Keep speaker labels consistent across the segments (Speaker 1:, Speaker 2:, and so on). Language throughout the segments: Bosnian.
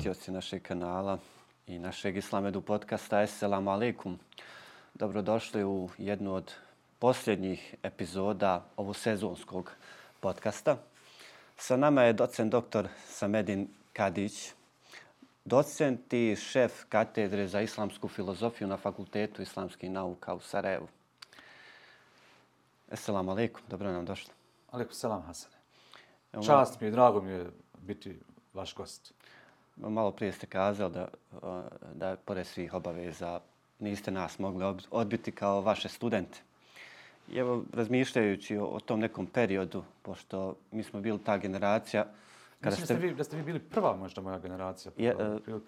Speaker 1: pratioci našeg kanala i našeg Islamedu podcasta. Esselamu alaikum. Dobrodošli u jednu od posljednjih epizoda ovog sezonskog podcasta. Sa nama je docent dr. Samedin Kadić, docent i šef katedre za islamsku filozofiju na Fakultetu islamskih nauka u Sarajevu. Esselamu alaikum, dobro nam došli.
Speaker 2: Alaikum selam, Hasane. Čast mi je, drago mi je biti vaš gost
Speaker 1: malo prije ste kazali da, da pored svih obaveza niste nas mogli odbiti kao vaše studente. I evo, razmišljajući o, o tom nekom periodu, pošto mi smo bili ta generacija...
Speaker 2: Kada Mislim ste... Da, ste vi, da ste vi bili prva možda moja generacija.
Speaker 1: Je,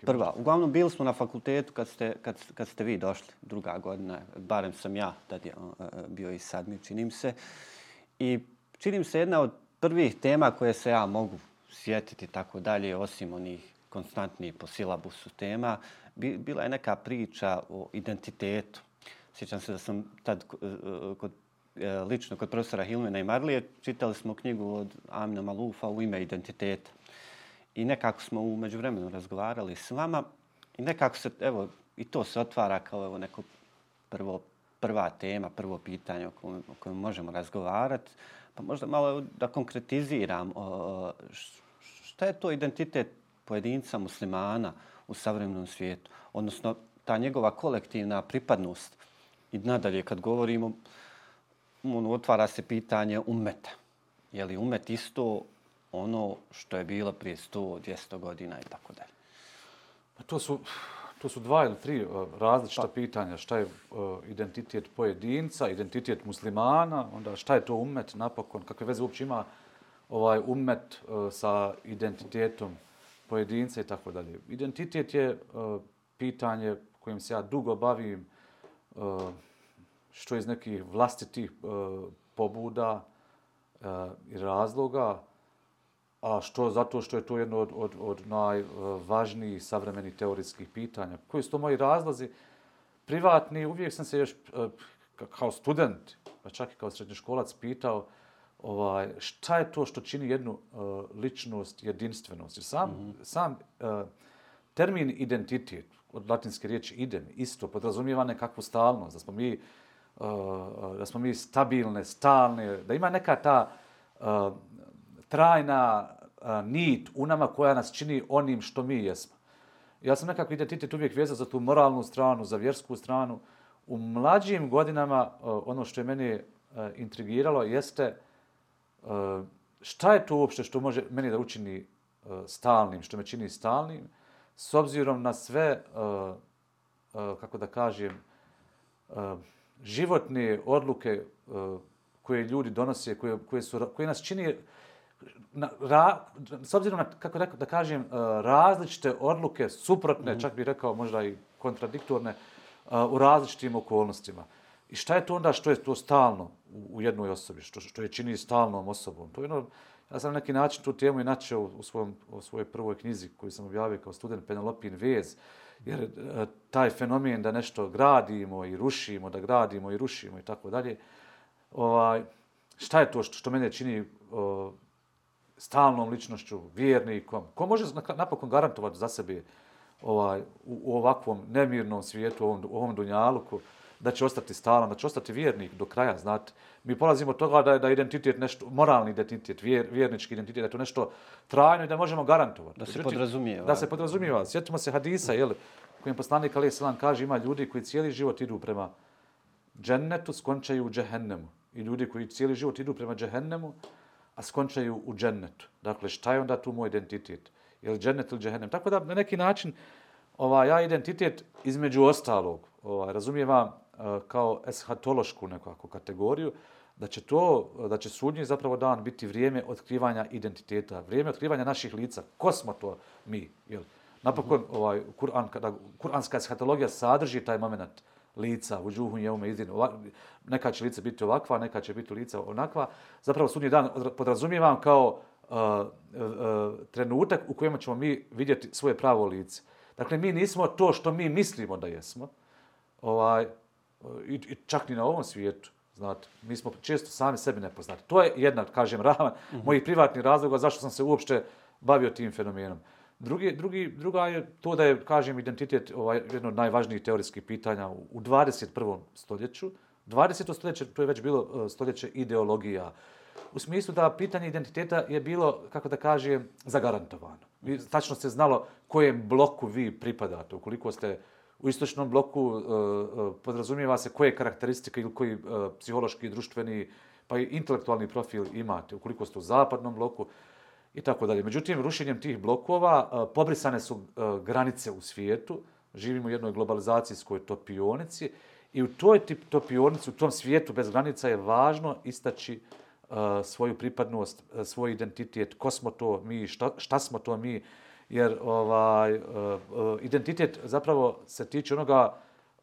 Speaker 1: prva. Uglavnom, bili smo na fakultetu kad ste, kad, kad ste vi došli, druga godina, barem sam ja tad je bio i sad mi, činim se. I činim se jedna od prvih tema koje se ja mogu sjetiti tako dalje, osim onih konstantni po silabusu tema, bila je neka priča o identitetu. Sjećam se da sam tad eh, eh, kod, eh, lično kod profesora Hilmena i Marlije čitali smo knjigu od Amina Malufa u ime identiteta. I nekako smo u međuvremenu razgovarali s vama i nekako se, evo, i to se otvara kao evo neko prvo, prva tema, prvo pitanje o kojem, o kojem možemo razgovarati. Pa možda malo da konkretiziram o, šta je to identitet pojedinca muslimana u savremenom svijetu, odnosno ta njegova kolektivna pripadnost. I nadalje, kad govorimo, on otvara se pitanje umeta. Je li umet isto ono što je bilo prije 100, 200 godina i tako dalje?
Speaker 2: Pa to su, to su dva ili tri uh, različita pa. pitanja. Šta je uh, identitet pojedinca, identitet muslimana, onda šta je to umet napokon, kakve veze uopće ima ovaj umet uh, sa identitetom pojedince i tako dalje. Identitet je uh, pitanje kojim se ja dugo bavim, uh, što iz nekih vlastitih uh, pobuda uh, i razloga, a što zato što je to jedno od, od, od najvažnijih savremenih teorijskih pitanja. Koji su to moji razlazi? Privatni, uvijek sam se još uh, kao student, pa čak i kao srednjoškolac pitao uh, ovaj, šta je to što čini jednu uh, ličnost jedinstvenost. Jer sam, mm -hmm. sam uh, termin identitet, od latinske riječi idem, isto podrazumijeva nekakvu stalnost, da smo mi, uh, da smo mi stabilne, stalne, da ima neka ta uh, trajna uh, nit u nama koja nas čini onim što mi jesmo. Ja sam nekako identitet uvijek vezao za tu moralnu stranu, za vjersku stranu. U mlađim godinama uh, ono što je meni uh, intrigiralo jeste uh, šta je to uopšte što može meni da učini uh, stalnim, što me čini stalnim, s obzirom na sve, uh, kako da kažem, životne odluke koje ljudi donose, koje, koje, su, koje nas čini, na, ra, s obzirom na, kako da, da kažem, različite odluke, suprotne, mm -hmm. čak bih rekao možda i kontradiktorne, u različitim okolnostima. I šta je to onda što je to stalno u u jednoj osobi, što, što je čini stalnom osobom? To je ono, ja sam na neki način tu temu i načeo u, svom, u svojoj prvoj knjizi koju sam objavio kao student Penelopin vez, jer e, taj fenomen da nešto gradimo i rušimo, da gradimo i rušimo i tako dalje, ovaj, šta je to što, što mene čini o, stalnom ličnošću, vjernikom? Ko može napokon garantovati za sebe ovaj, u, u ovakvom nemirnom svijetu, u ovom, u ovom dunjaluku, da će ostati stalan, da će ostati vjernik do kraja, znate. Mi polazimo od toga da je da identitet nešto, moralni identitet, vjer, vjernički identitet, da je to nešto trajno i da možemo garantovati.
Speaker 1: Da se podrazumijeva.
Speaker 2: Da se podrazumijeva. Sjetimo se hadisa, jel, kojim poslanik Ali Selam kaže, ima ljudi koji cijeli život idu prema džennetu, skončaju u džehennemu. I ljudi koji cijeli život idu prema džehennemu, a skončaju u džennetu. Dakle, šta je onda tu moj identitet? Je li džennet ili džehennem? Tako da, na neki način, ovaj, ja identitet između ostalog, ovaj, razumijevam, kao eshatološku nekakvu kategoriju, da će to, da će sudnji zapravo dan biti vrijeme otkrivanja identiteta, vrijeme otkrivanja naših lica. Ko smo to mi? Jel? Napokon, -hmm. ovaj, Kur'an, kada, kur'anska eshatologija sadrži taj moment lica, u džuhu je ume izdin, neka će lica biti ovakva, neka će biti lica onakva. Zapravo sudnji dan podrazumijevam kao uh, uh, trenutak u kojem ćemo mi vidjeti svoje pravo lice. Dakle, mi nismo to što mi mislimo da jesmo, ovaj, i, i čak ni na ovom svijetu. Znate, mi smo često sami sebi nepoznati. To je jedna, kažem, rama mm -hmm. mojih privatnih razloga zašto sam se uopšte bavio tim fenomenom. Drugi, drugi, druga je to da je, kažem, identitet ovaj, jedno od najvažnijih teorijskih pitanja u 21. stoljeću. 20. stoljeće, to je već bilo e, stoljeće ideologija. U smislu da pitanje identiteta je bilo, kako da kažem, zagarantovano. Vi, tačno se znalo kojem bloku vi pripadate. Ukoliko ste u istočnom bloku, e, e, podrazumijeva se koje karakteristike ili koji e, psihološki, društveni, pa i intelektualni profil imate. Ukoliko ste u zapadnom bloku, i tako dalje. Međutim, rušenjem tih blokova pobrisane su granice u svijetu. Živimo u jednoj globalizacijskoj topionici i u toj tip topionici, u tom svijetu bez granica je važno istaći svoju pripadnost, svoj identitet, ko smo to mi, šta, šta smo to mi, jer ovaj, e, e, identitet zapravo se tiče onoga,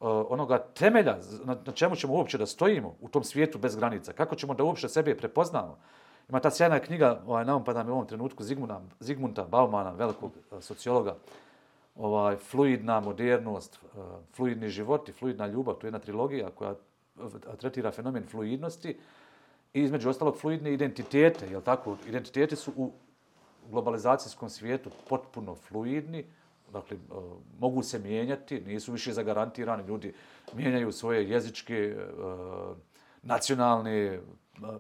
Speaker 2: e, onoga temelja na, na čemu ćemo uopće da stojimo u tom svijetu bez granica, kako ćemo da uopće sebe prepoznamo. Ima ta sjajna knjiga, ovaj, pa nam pa mi u ovom trenutku, Zigmuna, Zigmunta Baumana, velikog sociologa, ovaj, fluidna modernost, fluidni život i fluidna ljubav, to je jedna trilogija koja tretira fenomen fluidnosti i između ostalog fluidne identitete, jel tako? Identitete su u globalizacijskom svijetu potpuno fluidni, dakle, uh, mogu se mijenjati, nisu više zagarantirani, ljudi mijenjaju svoje jezičke, uh, nacionalne,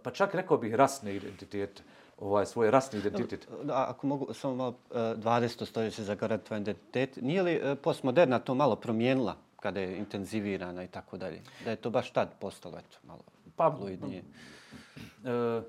Speaker 2: pa čak rekao bih rasne identitete, ovaj svoj rasni identitet.
Speaker 1: Da, ako mogu samo malo 20. stoljeće zagarantovan identitet, nije li postmoderna to malo promijenila kada je intenzivirana i tako dalje? Da je to baš tad postalo eto malo pa, fluidnije.
Speaker 2: E,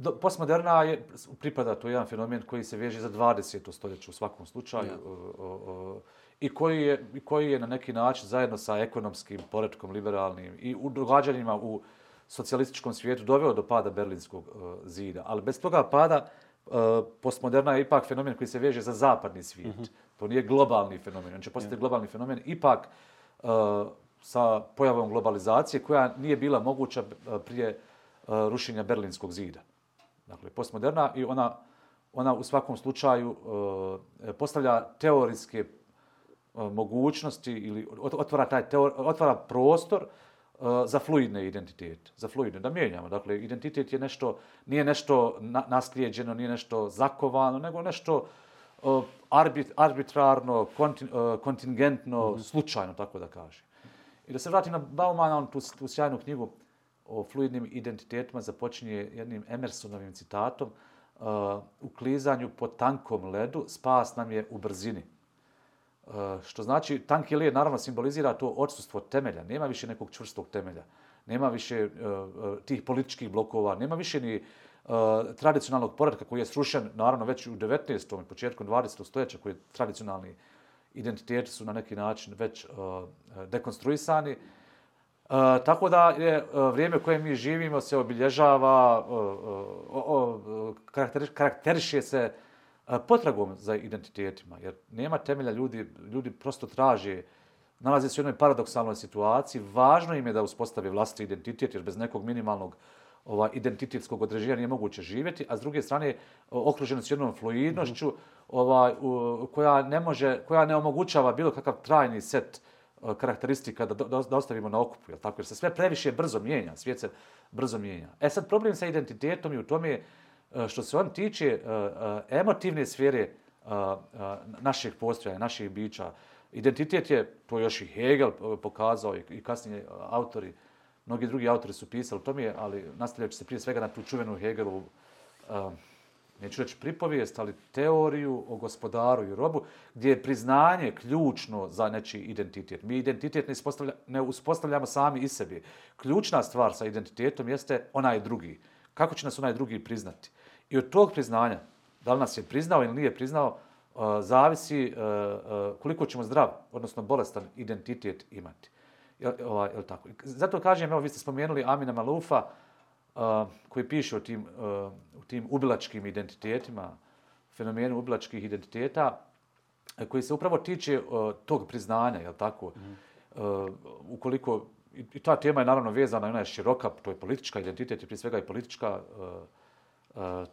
Speaker 2: do, postmoderna je, pripada to jedan fenomen koji se veže za 20. stoljeće u svakom slučaju ja. o, o, o, i koji je, koji je na neki način zajedno sa ekonomskim poredkom liberalnim i u događanjima u socijalističkom svijetu doveo do pada Berlinskog uh, zida. Ali bez toga pada uh, postmoderna je ipak fenomen koji se veže za zapadni svijet. Mm -hmm. To nije globalni fenomen. On će postati yeah. globalni fenomen ipak uh, sa pojavom globalizacije koja nije bila moguća prije uh, rušenja Berlinskog zida. Dakle, postmoderna i ona, ona u svakom slučaju uh, postavlja teorijske uh, mogućnosti ili otvara, taj teor, otvara prostor uh, za fluidne identitete, za fluidne, da mijenjamo. Dakle, identitet je nešto, nije nešto naslijeđeno, nije nešto zakovano, nego nešto uh, arbit, arbitrarno, kontin, uh, kontingentno, mm -hmm. slučajno, tako da kaže. I da se vratim na Baumana, on tu, tu sjajnu knjigu o fluidnim identitetima započinje jednim Emersonovim citatom uh, u klizanju po tankom ledu, spas nam je u brzini. Što znači, tanki led naravno simbolizira to odsustvo temelja. Nema više nekog čvrstog temelja. Nema više uh, tih političkih blokova. Nema više ni uh, tradicionalnog poredka koji je srušen, naravno, već u 19. i početkom 20. stoljeća, koji je tradicionalni identiteti su na neki način već uh, dekonstruisani. Uh, tako da je uh, vrijeme u kojem mi živimo se obilježava, uh, uh, uh, karakter, karakteriše se uh, potragom za identitetima, jer nema temelja ljudi, ljudi prosto traže, nalaze se u jednoj paradoksalnoj situaciji, važno im je da uspostave vlastni identitet, jer bez nekog minimalnog ova, identitetskog određenja nije moguće živjeti, a s druge strane okruženo s jednom fluidnošću mm -hmm. ova, u, koja, ne može, koja ne omogućava bilo kakav trajni set Eh, karakteristika da, da, da ostavimo na okupu, jel tako? Jer se sve previše brzo mijenja, svijet se brzo mijenja. E sad, problem sa identitetom i u tome eh, što se on tiče eh, emotivne sfere naših postojanja, naših bića, identitet je, to još i Hegel pokazao i kasnije autori, mnogi drugi autori su pisali to mi ali nastavljajući se prije svega na tu čuvenu Hegelu, neću reći pripovijest, ali teoriju o gospodaru i robu, gdje je priznanje ključno za nečiji identitet. Mi identitet ne, ne uspostavljamo sami iz sebi. Ključna stvar sa identitetom jeste onaj drugi. Kako će nas onaj drugi priznati? I od tog priznanja, da li nas je priznao ili nije priznao, uh, zavisi uh, uh, koliko ćemo zdrav, odnosno bolestan identitet imati. Jel, ovaj, jel tako? Zato kažem, evo vi ste spomenuli Amina Malufa, koji piše o tim, o tim ubilačkim identitetima, fenomenu ubilačkih identiteta, koji se upravo tiče tog priznanja, jel tako? Mm. ukoliko, i ta tema je naravno vezana, ona je široka, to je politička identitet i prije svega i politička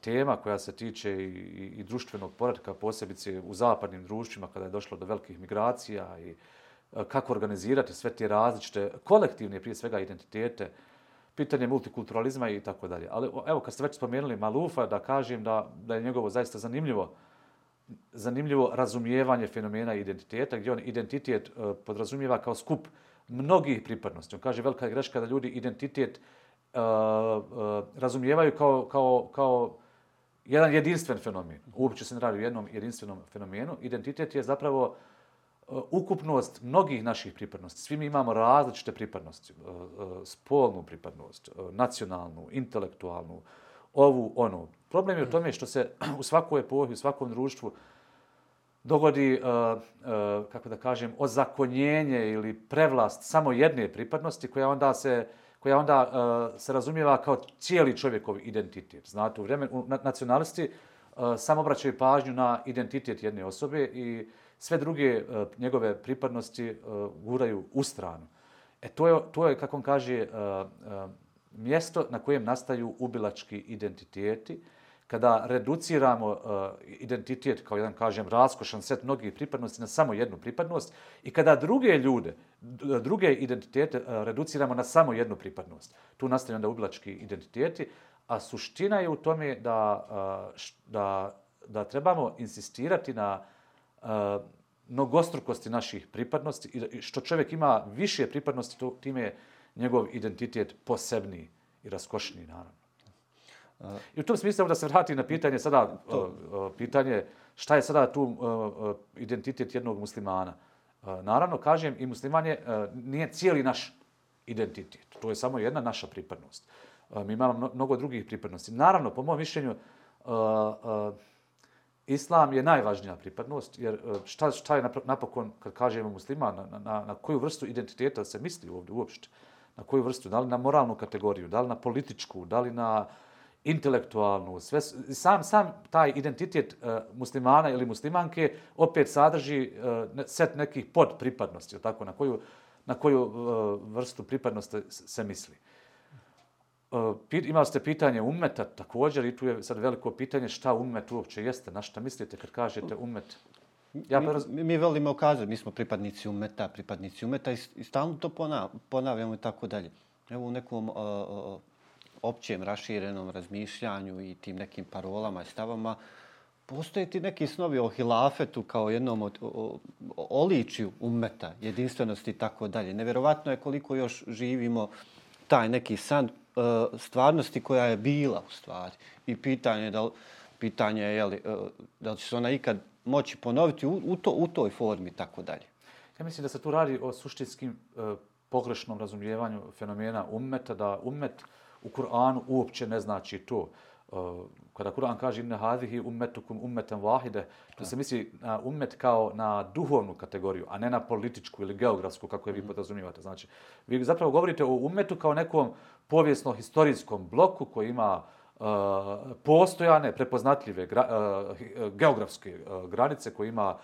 Speaker 2: tema koja se tiče i, i, i društvenog poredka, posebice u zapadnim društvima kada je došlo do velikih migracija i kako organizirati sve te različite kolektivne, prije svega, identitete, pitanje multikulturalizma i tako dalje. Ali evo, kad ste već spomenuli Malufa, da kažem da, da je njegovo zaista zanimljivo zanimljivo razumijevanje fenomena identiteta, gdje on identitet uh, podrazumijeva kao skup mnogih pripadnosti. On kaže velika je greška da ljudi identitet uh, uh, razumijevaju kao, kao, kao jedan jedinstven fenomen. Uopće se ne radi o jednom jedinstvenom fenomenu. Identitet je zapravo uh, ukupnost mnogih naših pripadnosti. Svi mi imamo različite pripadnosti. E, e, spolnu pripadnost, e, nacionalnu, intelektualnu, ovu, onu. Problem je u tome što se u svakoj epohi, u svakom društvu dogodi, kako da kažem, ozakonjenje ili prevlast samo jedne pripadnosti koja onda se koja onda se razumijeva kao cijeli čovjekov identitet. Znate, u vremenu nacionalisti samo obraćaju pažnju na identitet jedne osobe i uh, sve druge uh, njegove pripadnosti uh, guraju u stranu. E to je, to je kako on kaže, uh, uh, mjesto na kojem nastaju ubilački identiteti, kada reduciramo uh, identitet kao jedan, kažem, raskošan set mnogih pripadnosti na samo jednu pripadnost i kada druge ljude, druge identitete uh, reduciramo na samo jednu pripadnost. Tu nastaju onda ubilački identiteti, a suština je u tome da, uh, da, da trebamo insistirati na uh, mnogostrukosti naših pripadnosti i što čovjek ima više pripadnosti, to, time je njegov identitet posebniji i raskošniji, naravno. I u tom smislu da se vrati na pitanje sada, to. pitanje šta je sada tu identitet jednog muslimana. Naravno, kažem, i musliman je, nije cijeli naš identitet. To je samo jedna naša pripadnost. Mi imamo mnogo drugih pripadnosti. Naravno, po mojom mišljenju, Islam je najvažnija pripadnost, jer e, šta, šta je napokon, kad kažemo musliman, na, na, na koju vrstu identiteta se misli ovdje uopšte? Na koju vrstu? Da li na moralnu kategoriju, da li na političku, da li na intelektualnu? Sve, sam, sam taj identitet uh, muslimana ili muslimanke opet sadrži uh, set nekih podpripadnosti, tako, na koju, na koju uh, vrstu pripadnosti se misli. Uh, imali ste pitanje umeta također i tu je sad veliko pitanje šta umet uopće jeste, na šta mislite kad kažete umet?
Speaker 1: Ja mi, mi, mi volimo kazati, mi smo pripadnici umeta, pripadnici umeta i, i stalno to ponavljamo i tako dalje. Evo u nekom uh, uh, općem, raširenom razmišljanju i tim nekim parolama i stavama, postoje ti neki snovi o hilafetu kao jednom od o, o, oličiju umeta, jedinstvenosti i tako dalje. Neverovatno je koliko još živimo taj neki san uh, stvarnosti koja je bila u stvari. I pitanje da pitanje je li, uh, e, da li će se ona ikad moći ponoviti u, u, to, u toj formi tako dalje.
Speaker 2: Ja mislim da se tu radi o suštinskim uh, pogrešnom razumijevanju fenomena ummeta, da ummet u Kur'anu uopće ne znači to. Uh, kada Kur'an kaže inna hadhihi ummetukum ummatan wahide, to se misli na ummet kao na duhovnu kategoriju, a ne na političku ili geografsku, kako je vi mhm. podrazumijevate. Znači, vi zapravo govorite o ummetu kao nekom povijesno-historijskom bloku koji ima uh, postojane, prepoznatljive gra, uh, geografske uh, granice, koji ima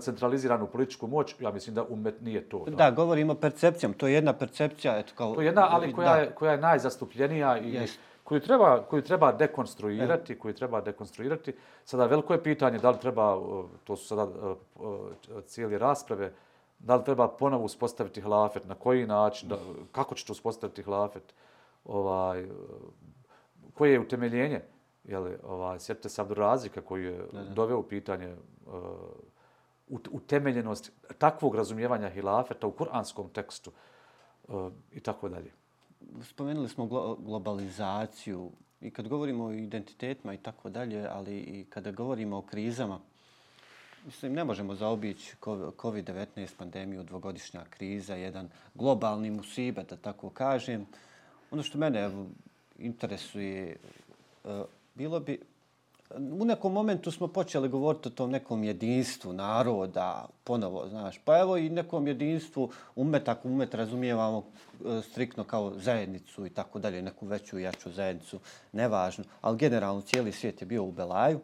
Speaker 2: centraliziranu političku moć, ja mislim da umet nije to.
Speaker 1: Da, da govorimo percepcijom. To je jedna percepcija. Eto, kao,
Speaker 2: to je jedna, ali koja, da. je, koja je najzastupljenija i yes. Koju, treba, koju treba dekonstruirati, koju treba dekonstruirati. Sada, veliko je pitanje da li treba, to su sada cijeli rasprave, da li treba ponovo uspostaviti hlafet, na koji način, da, kako ćete uspostaviti hlafet, ovaj, koje je utemeljenje, jeli, ovaj, sjetite se Abdurazika koji je ne, ne. doveo u pitanje uh, utemeljenost takvog razumijevanja hilafeta u kuranskom tekstu uh, i tako dalje.
Speaker 1: Spomenuli smo glo globalizaciju i kad govorimo o identitetima i tako dalje, ali i kada govorimo o krizama, mislim, ne možemo zaobići COVID-19 pandemiju, dvogodišnja kriza, jedan globalni musibe, da tako kažem. Ono što mene interesuje, e, bilo bi, u nekom momentu smo počeli govoriti o tom nekom jedinstvu naroda, ponovo, znaš, pa evo i nekom jedinstvu umeta, ako umet razumijevamo e, striktno kao zajednicu i tako dalje, neku veću i jaču zajednicu, nevažno, ali generalno cijeli svijet je bio u Belaju.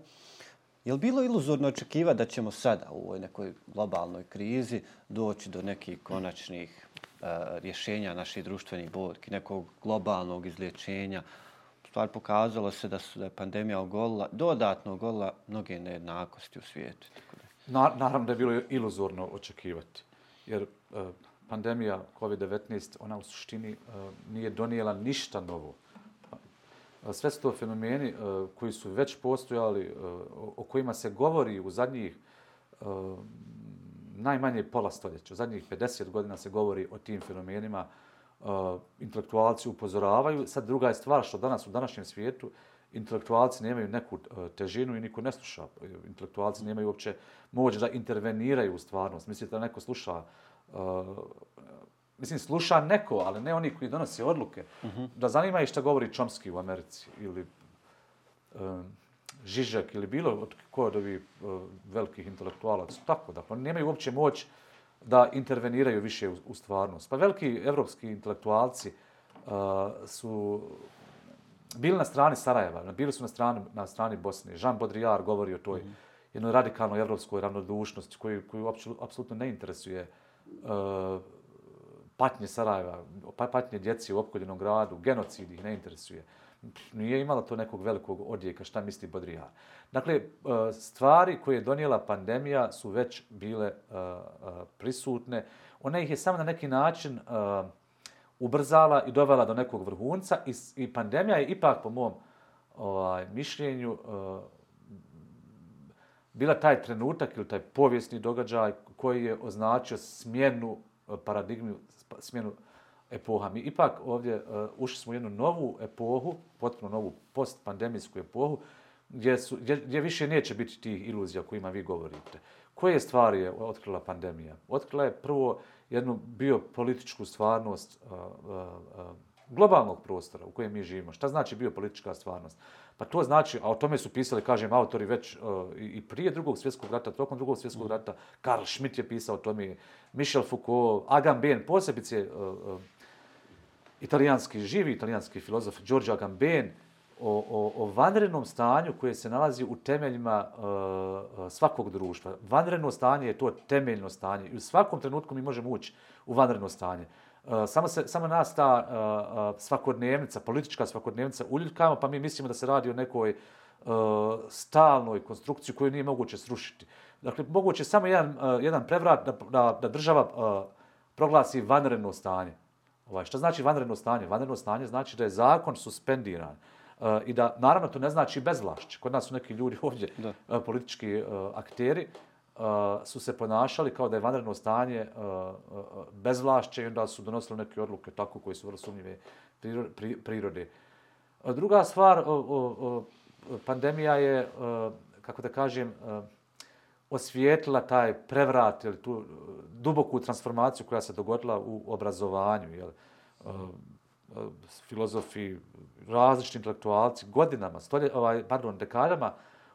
Speaker 1: Je li bilo iluzorno očekiva da ćemo sada u ovoj nekoj globalnoj krizi doći do nekih konačnih e, rješenja naših društvenih borki, nekog globalnog izlječenja. Stvar pokazalo se da su da je pandemija ogolila, dodatno ogolila mnoge nejednakosti u svijetu. Tako da.
Speaker 2: Na, naravno da je bilo iluzorno očekivati. Jer uh, pandemija COVID-19, ona u suštini uh, nije donijela ništa novo. Pa, e, sve su to fenomeni uh, koji su već postojali, uh, o kojima se govori u zadnjih uh, najmanje pola stoljeća. U zadnjih 50 godina se govori o tim fenomenima. Uh, intelektualci upozoravaju. Sad druga je stvar što danas u današnjem svijetu intelektualci nemaju neku uh, težinu i niko ne sluša. Intelektualci nemaju uopće moć da interveniraju u stvarnost. Mislite da neko sluša uh, Mislim, sluša neko, ali ne oni koji donose odluke. Uh -huh. Da zanima i šta govori Čomski u Americi ili um, Žižek ili bilo od ko od ovih uh, velikih intelektualaca. Tako da, pa nemaju uopće moć da interveniraju više u, u stvarnost. Pa veliki evropski intelektualci uh, su bili na strani Sarajeva, bili su na strani, na strani Bosne. Jean Baudrillard govori o toj mm -hmm. jednoj radikalnoj evropskoj ravnodušnosti koju, koju apsolutno ne interesuje uh, patnje Sarajeva, pa, patnje djeci u opkoljenom gradu, genocid ih ne interesuje. Uh, nije imala to nekog velikog odjeka, šta misli Bodrijar. Dakle, e, stvari koje je donijela pandemija su već bile e, e, prisutne. Ona ih je samo na neki način ubrzala i dovela do nekog vrhunca i, i pandemija je ipak po mom ovaj, mišljenju bila taj trenutak ili taj povijesni događaj koji je označio smjenu paradigmu, smjenu epoha. Mi ipak ovdje uh, ušli smo u jednu novu epohu, potpuno novu postpandemijsku epohu, gdje, su, gdje, gdje više neće biti tih iluzija o kojima vi govorite. Koje stvari je otkrila pandemija? Otkrila je prvo jednu biopolitičku stvarnost uh, uh, uh, globalnog prostora u kojem mi živimo. Šta znači biopolitička stvarnost? Pa to znači, a o tome su pisali, kažem, autori već uh, i prije drugog svjetskog rata, tokom drugog svjetskog rata, Karl Schmitt je pisao o tome, Michel Foucault, Agamben, posebice uh, uh, italijanski, živi italijanski filozof Giorgio Agamben o, o, o vanrednom stanju koje se nalazi u temeljima e, e, svakog društva. Vanredno stanje je to temeljno stanje i u svakom trenutku mi možemo ući u vanredno stanje. E, samo, se, samo nas ta e, e svakodnevnica, politička svakodnevnica uljuljkamo, pa mi mislimo da se radi o nekoj e, stalnoj konstrukciji koju nije moguće srušiti. Dakle, moguće samo jedan, e, jedan prevrat da, da, da država e, proglasi vanredno stanje. Ovaj, šta znači vanredno stanje? Vanredno stanje znači da je zakon suspendiran. Uh, I da, naravno, to ne znači bezvlašće. Kod nas su neki ljudi ovdje, uh, politički uh, akteri, uh, su se ponašali kao da je vanredno stanje uh, uh, bezvlašće i onda su donosili neke odluke tako koje su vrlo sumnjive prirode. Druga stvar, uh, uh, uh, pandemija je, kako da kažem, osvijetila taj prevrat ili tu eh, duboku transformaciju koja se dogodila u obrazovanju. Jel? Eh, eh, filozofi, različni intelektualci godinama, stolje, ovaj, pardon, dekadama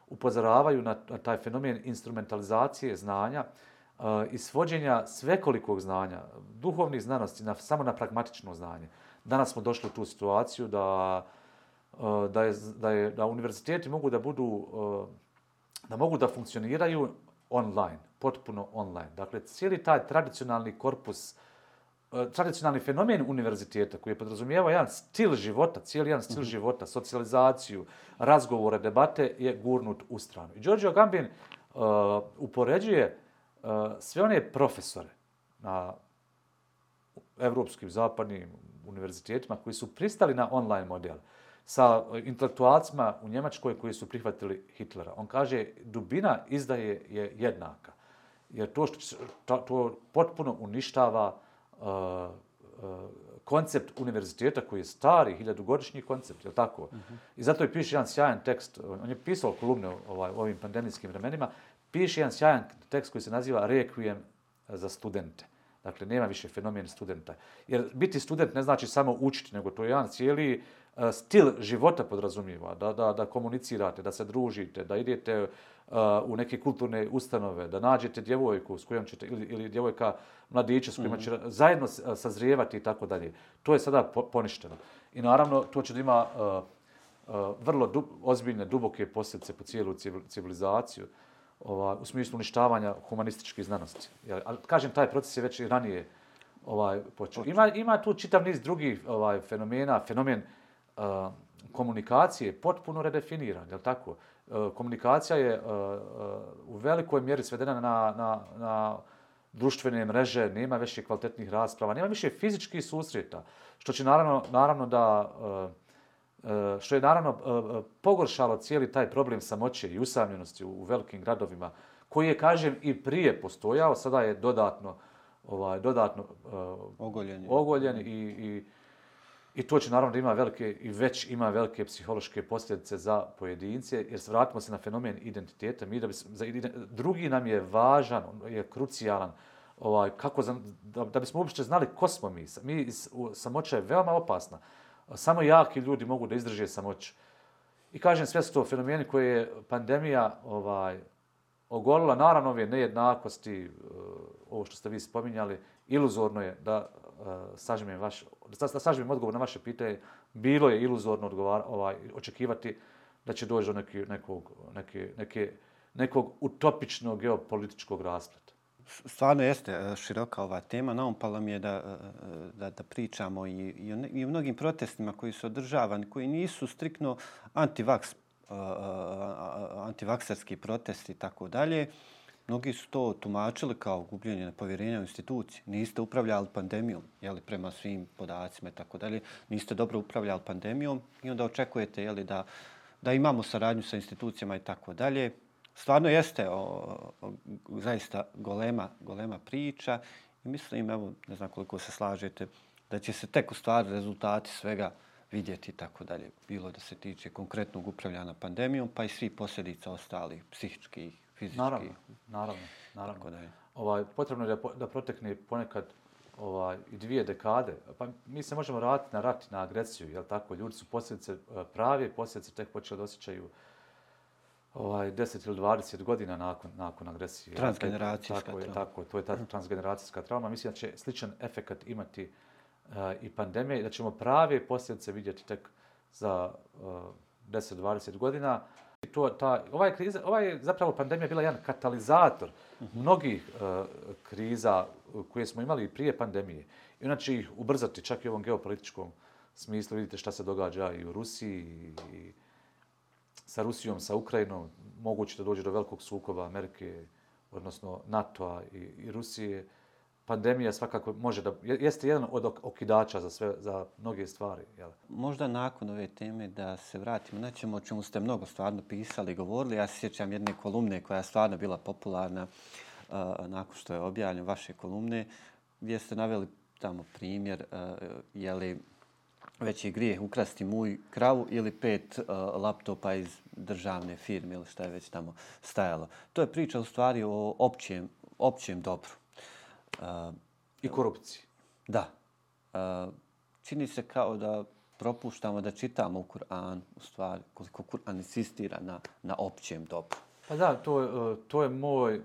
Speaker 2: upozoravaju na, na taj fenomen instrumentalizacije znanja uh, i svođenja svekolikog znanja, duhovnih znanosti, na, samo na pragmatično znanje. Danas smo došli u tu situaciju da, uh, da, je, da, je, da univerziteti mogu da budu uh, da mogu da funkcioniraju online, potpuno online. Dakle, cijeli taj tradicionalni korpus, eh, tradicionalni fenomen univerziteta koji je podrazumijevao jedan stil života, cijeli jedan stil mm -hmm. života, socijalizaciju, razgovore, debate, je gurnut u stranu. I Giorgio Gambin uh, upoređuje uh, sve one profesore na evropskim, zapadnim univerzitetima koji su pristali na online model. Uh, sa intelektualcima u Njemačkoj koji su prihvatili Hitlera. On kaže, dubina izdaje je jednaka. Jer to, što, to, to potpuno uništava uh, uh, koncept univerziteta koji je stari, hiljadugodišnji koncept, je tako? Uh -huh. I zato je piše jedan sjajan tekst, on je pisao kolumne ovaj, ovim pandemijskim vremenima, piše jedan sjajan tekst koji se naziva Requiem za studente. Dakle, nema više fenomen studenta. Jer biti student ne znači samo učiti, nego to je jedan cijeli E, stil života podrazumiva, da, da, da komunicirate, da se družite, da idete uh, u neke kulturne ustanove, da nađete djevojku s kojom ćete, ili, ili djevojka mladića s kojima mm -hmm. će zajedno sazrijevati i tako dalje. To je sada poništeno. I naravno, to će da ima uh, uh, vrlo du, ozbiljne, duboke posljedice po cijelu civilizaciju ova, u smislu uništavanja humanističkih znanosti. Ja, ali, kažem, taj proces je već i ranije ovaj, počeo. Ima, ima tu čitav niz drugih ovaj, fenomena, fenomen uh, komunikacije potpuno redefiniran, je tako? Komunikacija je u velikoj mjeri svedena na, na, na društvene mreže, nema više kvalitetnih rasprava, nema više fizičkih susreta, što će naravno, naravno da... Što je naravno pogoršalo cijeli taj problem samoće i usamljenosti u velikim gradovima, koji je, kažem, i prije postojao, sada je dodatno ovaj dodatno ogoljen, ogoljen i, i, i to će naravno da ima velike i već ima velike psihološke posljedice za pojedince, jer vratimo se na fenomen identiteta, mi da bi, za, drugi nam je važan, je krucijalan, ovaj, kako za, da, da bismo uopšte znali ko smo mi. Mi samoća je veoma opasna. Samo jaki ljudi mogu da izdrže samoću. I kažem, sve su to fenomeni koje je pandemija ovaj, ogolila naravno ove nejednakosti, ovo što ste vi spominjali, iluzorno je da uh, sažmem, vaš, da sažmem odgovor na vaše pitanje, bilo je iluzorno odgovar, ovaj, očekivati da će doći do neki, nekog, neke, neke, nekog utopičnog geopolitičkog raspleta.
Speaker 1: Stvarno jeste eh, široka ova tema. Naumpala mi je da, eh, da, da pričamo i, i, o, i o mnogim protestima koji su održavani, koji nisu striktno antivaks antivakserski protesti i tako dalje, mnogi su to tumačili kao gubljenje povjerenja u institucije. Niste upravljali pandemijom, jeli, prema svim podacima i tako dalje. Niste dobro upravljali pandemijom i onda očekujete jeli, da, da imamo saradnju sa institucijama i tako dalje. Stvarno jeste o, o, zaista golema, golema priča i mislim, evo, ne znam koliko se slažete, da će se tek u stvari rezultati svega vidjeti i tako dalje. Bilo da se tiče konkretnog upravljanja pandemijom, pa i svi posljedica ostali, psihički, fizički.
Speaker 2: Naravno, naravno. naravno. Tako da je. Ovaj, potrebno je da, da protekne ponekad ovaj, i dvije dekade. Pa mi se možemo raditi na rat, na agresiju, jel tako? Ljudi su posljedice eh, pravi, posljedice tek počeli da osjećaju ovaj, 10 ili 20 godina nakon, nakon agresije.
Speaker 1: Transgeneracijska
Speaker 2: tako, trauma. Tako, to je ta transgeneracijska trauma. Mislim da će sličan efekt imati uh, i pandemije, da ćemo prave posljedice vidjeti tek za uh, 10-20 godina. To, ta, ovaj, kriza, ovaj zapravo pandemija bila jedan katalizator mnogih uh, kriza e, koje smo imali prije pandemije. I ona će ih ubrzati čak i u ovom geopolitičkom smislu. Vidite šta se događa i u Rusiji i, sa Rusijom, sa Ukrajinom. Moguće da dođe do velikog sukoba Amerike, odnosno NATO-a i, i Rusije pandemija svakako može da jeste jedan od okidača za sve za mnoge stvari je
Speaker 1: možda nakon ove teme da se vratimo na čemu o čemu ste mnogo stvarno pisali i govorili ja se sjećam jedne kolumne koja je stvarno bila popularna uh, nakon što je objavljen vaše kolumne gdje ste naveli tamo primjer uh, je li veći grijeh ukrasti muj kravu ili pet uh, laptopa iz državne firme ili šta je već tamo stajalo. To je priča u stvari o općem, općem dobru.
Speaker 2: Uh, I korupciji.
Speaker 1: Da. Uh, čini se kao da propuštamo da čitamo u Kur'an, u stvari, koliko Kur'an insistira na, na općem dobru.
Speaker 2: Pa da, to, je, to je moj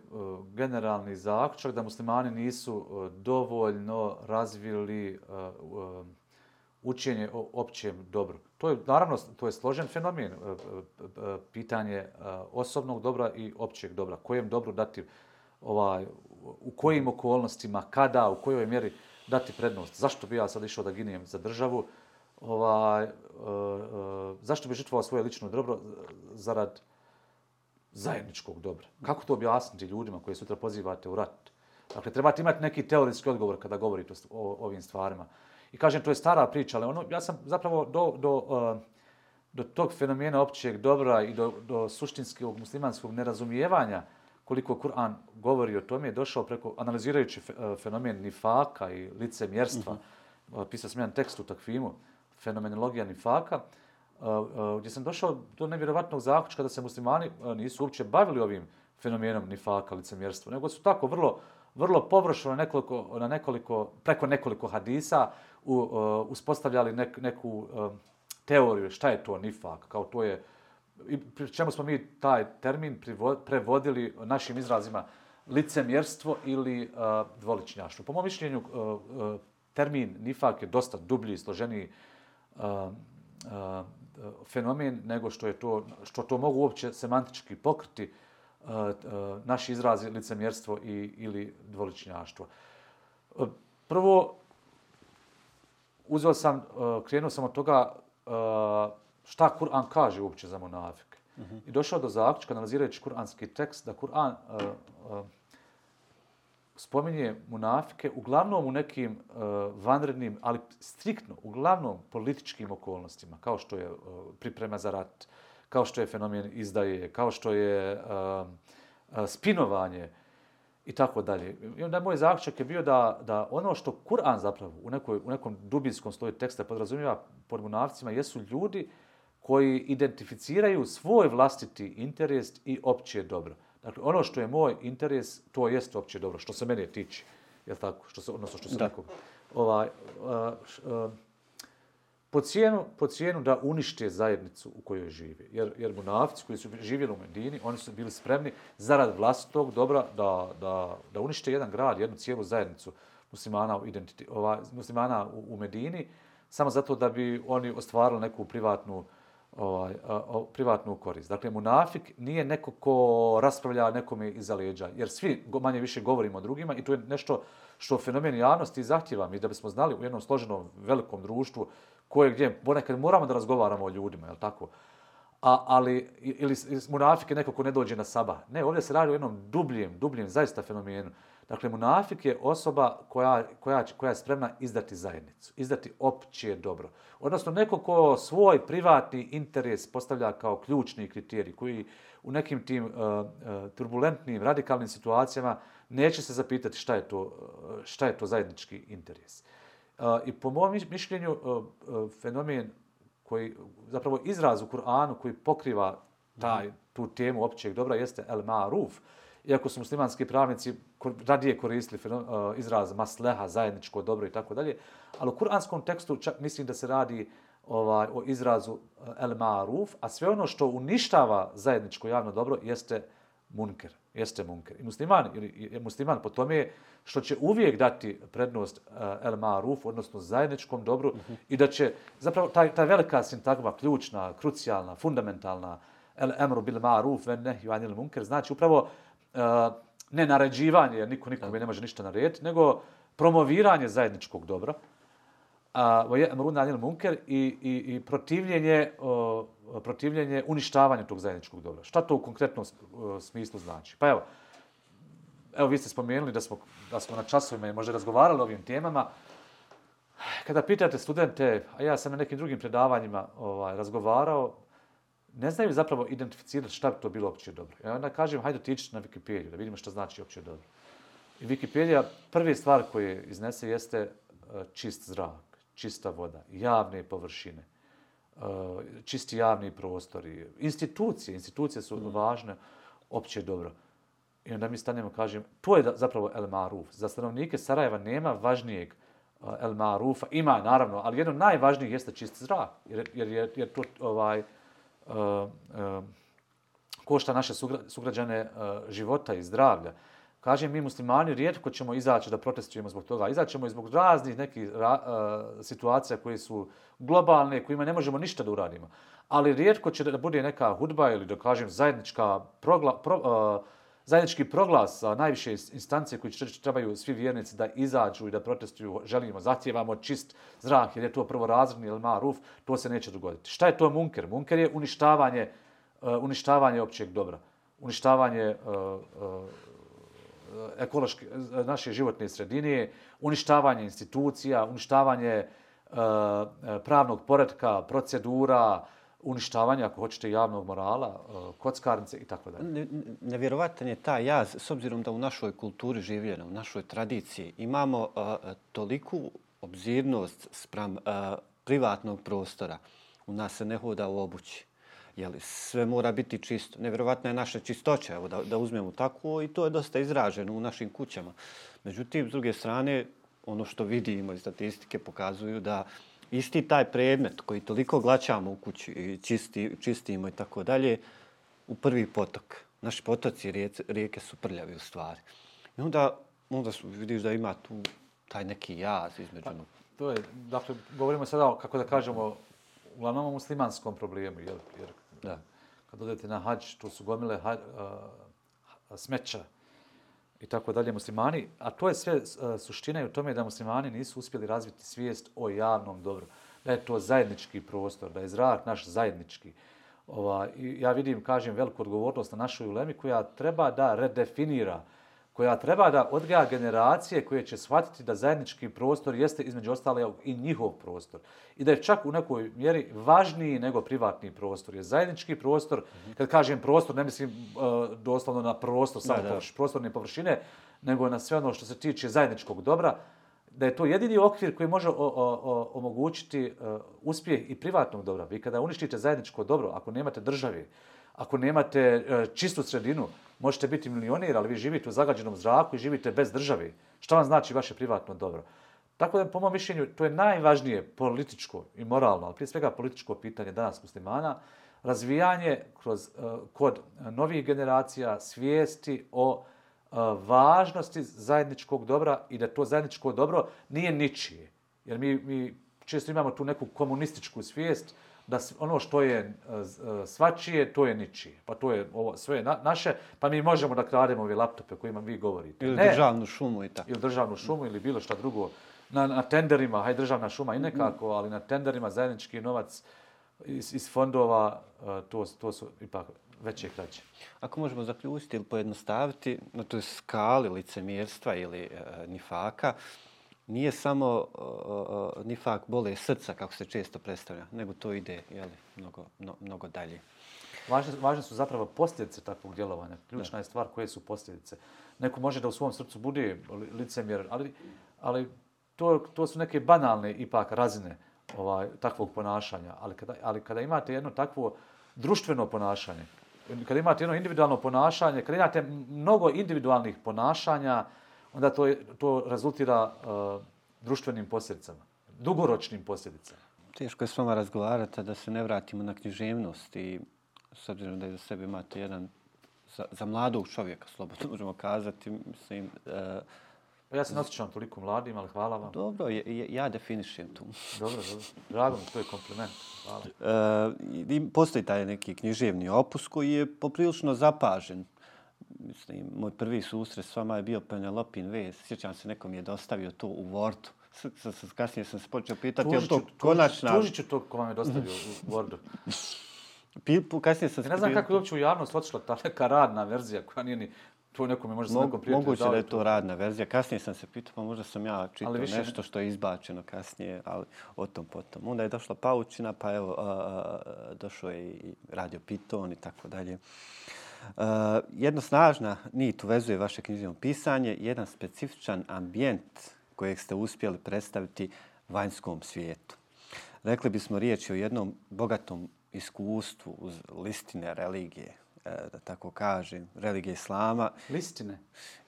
Speaker 2: generalni zaključak da muslimani nisu dovoljno razvili učenje o općem dobru. To je, naravno, to je složen fenomen, pitanje osobnog dobra i općeg dobra. Kojem dobru dati ovaj, u kojim okolnostima, kada, u kojoj mjeri dati prednost. Zašto bi ja sad išao da ginijem za državu? Ovaj, e, e, zašto bi žrtvovao svoje lično dobro e, zarad zajedničkog dobra? Kako to objasniti ljudima koje sutra pozivate u rat? Dakle, trebate imati neki teorijski odgovor kada govorite o, o ovim stvarima. I kažem, to je stara priča, ali ono, ja sam zapravo do, do, uh, do tog fenomena općeg dobra i do, do suštinskog muslimanskog nerazumijevanja uh, koliko Kur'an govori o tome, je došao preko, analizirajući e, fenomen nifaka i lice mjerstva, mm -hmm. pisao sam jedan tekst u takvimu, fenomenologija nifaka, e, gdje sam došao do nevjerovatnog zaključka da se muslimani nisu uopće bavili ovim fenomenom nifaka, lice mjerstva, nego su tako vrlo, vrlo površno na nekoliko, na nekoliko, preko nekoliko hadisa u, uh, uspostavljali nek, neku uh, teoriju šta je to nifak, kao to je i pri čemu smo mi taj termin prevodili našim izrazima licemjerstvo ili uh, dvoličnjaštvo. Po mom mišljenju, uh, uh, termin nifak je dosta dublji i složeniji uh, uh, fenomen nego što je to, što to mogu uopće semantički pokriti uh, uh, naši izrazi licemjerstvo i, ili dvoličnjaštvo. Uh, Prvo, uzeo sam, uh, krenuo sam od toga uh, šta Kur'an kaže uopće za munafike. Uh -huh. I došao do zaključka, analizirajući kuranski tekst, da Kur'an uh, uh, spominje munafike uglavnom u nekim uh, vanrednim, ali striktno, uglavnom političkim okolnostima, kao što je uh, priprema za rat, kao što je fenomen izdaje, kao što je uh, uh, spinovanje i tako dalje. I onda moj zaključak je bio da, da ono što Kur'an zapravo u, nekoj, u nekom dubinskom sloju teksta podrazumijeva pod munafcima jesu ljudi koji identificiraju svoj vlastiti interes i opće dobro. Dakle, ono što je moj interes, to jest opće dobro, što se mene tiče. Je tako? Što se, odnosno što se da. nekog... Ovaj, po, cijenu, po cijenu da unište zajednicu u kojoj žive. Jer, jer munafci koji su živjeli u Medini, oni su bili spremni zarad vlastitog dobra da, da, da unište jedan grad, jednu cijelu zajednicu muslimana u, identiti, ovaj, muslimana u, u Medini, samo zato da bi oni ostvarili neku privatnu uh, ovaj, o, privatnu korist. Dakle, munafik nije neko ko raspravlja nekome iza leđa, jer svi manje više govorimo o drugima i to je nešto što fenomen javnosti zahtjeva mi da bismo znali u jednom složenom velikom društvu koje gdje ponekad moramo da razgovaramo o ljudima, je tako? A, ali, ili, munafik je neko ko ne dođe na saba. Ne, ovdje se radi o jednom dubljem, dubljem zaista fenomenu. Dakle, munafik je osoba koja, koja, koja je spremna izdati zajednicu, izdati opće dobro. Odnosno, neko ko svoj privatni interes postavlja kao ključni kriterij, koji u nekim tim uh, turbulentnim, radikalnim situacijama neće se zapitati šta je to, eh, šta je to zajednički interes. Uh, I po mom mišljenju, uh, uh, fenomen koji, zapravo izraz u Kur'anu koji pokriva taj, tu temu općeg dobra jeste el ma'ruf, iako su muslimanski pravnici radije koristili izraz masleha, zajedničko dobro i tako dalje, ali u kuranskom tekstu čak mislim da se radi ovaj, o izrazu el ma'ruf, a sve ono što uništava zajedničko javno dobro jeste munker, jeste munker. I musliman, ili musliman po tome što će uvijek dati prednost el ma'ruf, odnosno zajedničkom dobru, uh -huh. i da će, zapravo, taj, ta velika sintagma, ključna, krucijalna, fundamentalna, el emru bil ma'ruf, ven nehju anil munker, znači upravo uh, Eh, ne naređivanje, jer niko nikome ne može ništa narediti, nego promoviranje zajedničkog dobra, eh, a uh, anil munker i, i, i protivljenje, uh, protivljenje uništavanja tog zajedničkog dobra. Šta to u konkretnom smislu znači? Pa evo, evo vi ste spomenuli da smo, da smo na časovima i možda razgovarali o ovim temama. Kada pitate studente, a ja sam na nekim drugim predavanjima ovaj, razgovarao, ne znaju zapravo identificirati šta bi to bilo opće dobro. Ja onda kažem, hajde otići na Wikipediju da vidimo šta znači opće dobro. I Wikipedia, prvi stvar koje iznese jeste e, čist zrak, čista voda, javne površine, e, čisti javni prostori, institucije. Institucije su mm. važne opće dobro. I onda mi stanemo kažem, to je zapravo El Maruf. Za stanovnike Sarajeva nema važnijeg e, El Marufa. Ima, naravno, ali jedno najvažnijih jeste čist zrak. Jer, jer, jer, jer to ovaj, Eh, eh, košta naše sugrađane eh, života i zdravlja. Kažem, mi muslimani rijetko ćemo izaći da protestujemo zbog toga. Izaćemo i zbog raznih nekih ra, e, situacija koje su globalne, kojima ne možemo ništa da uradimo. Ali rijetko će da bude neka hudba ili da kažem zajednička progla, pro, e, zajednički proglas a, najviše instancije koji trebaju svi vjernici da izađu i da protestuju, želimo, zahtjevamo čist zrak, jer je to prvo razredni ili maruf, to se neće dogoditi. Šta je to munker? Munker je uništavanje, uh, uništavanje općeg dobra, uništavanje uh, uh, ekološke, naše životne sredine, uništavanje institucija, uništavanje uh, pravnog poredka, procedura, uh, uništavanja, ako hoćete, javnog morala, e, kockarnice i tako dalje.
Speaker 1: Nevjerovatan je ta jaz, s obzirom da u našoj kulturi življena, u našoj tradiciji, imamo uh, toliku obzirnost sprem uh, e, privatnog prostora. U nas se ne hoda u obući. Jeli, sve mora biti čisto. Nevjerovatna je naša čistoća, evo, da, da uzmemo tako, i to je dosta izraženo u našim kućama. Međutim, s druge strane, ono što vidimo iz statistike pokazuju da uh, isti taj predmet koji toliko glačamo u kući i čisti, čistimo i tako dalje, u prvi potok. Naši potoci rijeke, rijeke su prljavi u stvari. I onda, onda vidiš da ima tu taj neki jaz između. Pa,
Speaker 2: to je, dakle, govorimo sada, kako da kažemo, uglavnom o muslimanskom problemu, jer, jer da. kad odete na hađ, to su gomile hađ, uh, smeća i tako dalje muslimani, a to je sve e, suština i u tome da muslimani nisu uspjeli razviti svijest o javnom dobru. Da je to zajednički prostor, da je zrak naš zajednički. Ova, i ja vidim, kažem, veliku odgovornost na našoj ulemi koja treba da redefinira uh, koja treba da odgaja generacije koje će shvatiti da zajednički prostor jeste između ostale i njihov prostor. I da je čak u nekoj mjeri važniji nego privatni prostor. Je zajednički prostor, kad kažem prostor, ne mislim uh, doslovno na prostor, samo da, da. prostorne površine, nego na sve ono što se tiče zajedničkog dobra, da je to jedini okvir koji može o, o, o, omogućiti uh, uspjeh i privatnog dobra. Vi kada uništite zajedničko dobro, ako nemate državi, ako nemate uh, čistu sredinu, možete biti milionir, ali vi živite u zagađenom zraku i živite bez države. Šta vam znači vaše privatno dobro? Tako da, po mojom mišljenju, to je najvažnije političko i moralno, ali prije svega političko pitanje danas muslimana, razvijanje kroz, eh, kod novih generacija svijesti o eh, važnosti zajedničkog dobra i da to zajedničko dobro nije ničije. Jer mi, mi često imamo tu neku komunističku svijest, da ono što je e, e, svačije, to je ničije. Pa to je ovo sve na, naše, pa mi možemo da krademo ove laptope kojima vi govorite.
Speaker 1: Ili ne, državnu šumu i tako.
Speaker 2: Ili državnu šumu ili bilo šta drugo. Na, na tenderima, haj državna šuma i nekako, ali na tenderima zajednički novac iz, iz fondova, e, to, to su ipak veće kraće.
Speaker 1: Ako možemo zaključiti ili pojednostaviti na toj skali licemjerstva ili uh, nifaka, nije samo uh, uh, nifak bole srca, kako se često predstavlja, nego to ide jeli, mnogo, no, mnogo dalje.
Speaker 2: Važne, važne su zapravo posljedice takvog djelovanja. Ključna da. je stvar koje su posljedice. Neko može da u svom srcu bude licemjer, ali, ali to, to su neke banalne ipak razine ovaj, takvog ponašanja. Ali kada, ali kada imate jedno takvo društveno ponašanje, kada imate jedno individualno ponašanje, kada imate mnogo individualnih ponašanja, onda to, je, to rezultira uh, društvenim posljedicama, dugoročnim posljedicama.
Speaker 1: Teško je s vama razgovarati da se ne vratimo na književnost i s obzirom da je za sebe imate jedan, za, za mladog čovjeka, slobodno možemo kazati, mislim... Uh,
Speaker 2: ja se nasjećam toliko mladim, ali hvala vam.
Speaker 1: Dobro, ja, ja definišem tu.
Speaker 2: dobro, dobro. Drago mi, to je kompliment. Hvala.
Speaker 1: Uh, postoji taj neki književni opus koji je poprilično zapažen mislim, moj prvi susret s vama je bio Penelopin vez. Sjećam se, nekom je dostavio to u Wordu. S, s, s, kasnije sam se počeo pitati, je to konačna...
Speaker 2: Tužit ću to ko vam je dostavio u Wordu.
Speaker 1: Kasnije sam
Speaker 2: se... Ne znam kako je uopće u javnost otišla ta neka radna verzija koja nije ni... To nekom je možda Mog, nekom prijatelju
Speaker 1: Moguće da je to radna verzija. Kasnije sam se pitao, pa možda sam ja čitao više... nešto što je izbačeno kasnije, ali o tom potom. Onda je došla paučina, pa evo, a, a, došao je i radio Piton i tako dalje. Uh, jedna snažna nit uvezuje vaše književno pisanje, jedan specifičan ambijent kojeg ste uspjeli predstaviti vanjskom svijetu. Rekli bismo riječi o jednom bogatom iskustvu uz listine religije, uh, da tako kažem, religije islama.
Speaker 2: Listine?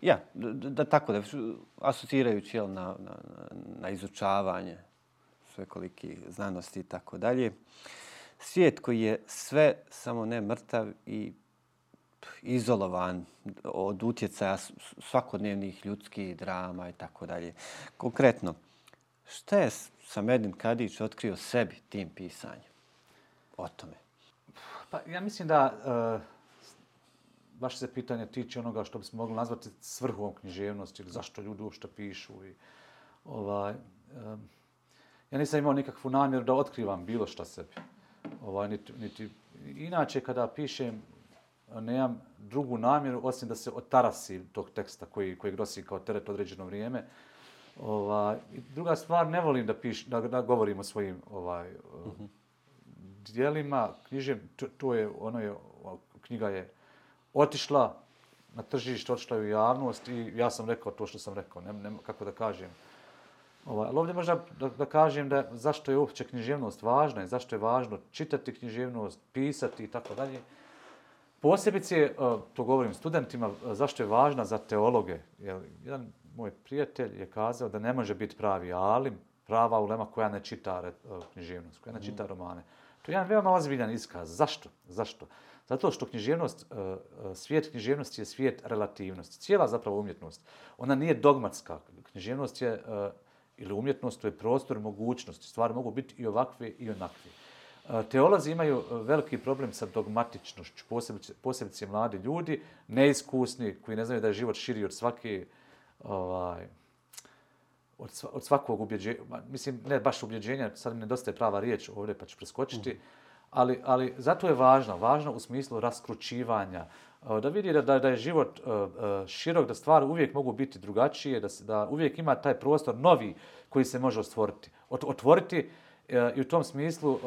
Speaker 1: Ja, da, da tako da, asocirajući jel, na, na, na izučavanje svekoliki znanosti i tako dalje. Svijet koji je sve samo ne mrtav i izolovan od utjecaja svakodnevnih ljudskih drama i tako dalje. Konkretno, šta je Samedin Kadić otkrio sebi tim pisanjem o tome?
Speaker 2: Pa ja mislim da eh, uh, baš se pitanje tiče onoga što bismo mogli nazvati svrhom književnosti ili zašto ljudi uopšte pišu. I, ovaj, um, ja nisam imao nikakvu namjeru da otkrivam bilo šta sebi. Ovaj, niti, niti, inače, kada pišem nemam drugu namjeru osim da se otarasi tog teksta koji, koji grosi kao teret određeno vrijeme. Ova, i druga stvar, ne volim da, piš, da, da govorim o svojim ovaj, uh -huh. dijelima. Knjiže, to, to je, ono je, knjiga je otišla na tržište, otišla u javnost i ja sam rekao to što sam rekao. Ne, ne, kako da kažem. Ovaj, ali ovdje možda da, da kažem da zašto je uopće književnost važna i zašto je važno čitati književnost, pisati i tako dalje. Posebice, e, to govorim studentima, e, zašto je važna za teologe. Jedan moj prijatelj je kazao da ne može biti pravi alim, prava ulema koja ne čita e, književnost, koja ne čita mm. romane. To je jedan veoma ozbiljan iskaz. Zašto? Zašto? Zato što književnost, svijet književnosti je svijet relativnosti. Cijela zapravo umjetnost. Ona nije dogmatska. Književnost je, ili umjetnost, to je prostor mogućnosti. Stvari mogu biti i ovakve i onakve. E, teolozi imaju veliki problem sa dogmatičnošću, posebice mladi ljudi, neiskusni, koji ne znaju da je život širi od svake ovaj, od svakog ubjeđenja, mislim, ne baš ubjeđenja, sad mi nedostaje prava riječ ovdje pa ću preskočiti, mm. ali, ali zato je važno, važno u smislu raskručivanja, e, da vidi da, da, da je život širok, da stvari uvijek mogu biti drugačije, da, da uvijek ima taj prostor novi koji se može ostvoriti. Otvoriti E, E, I u tom smislu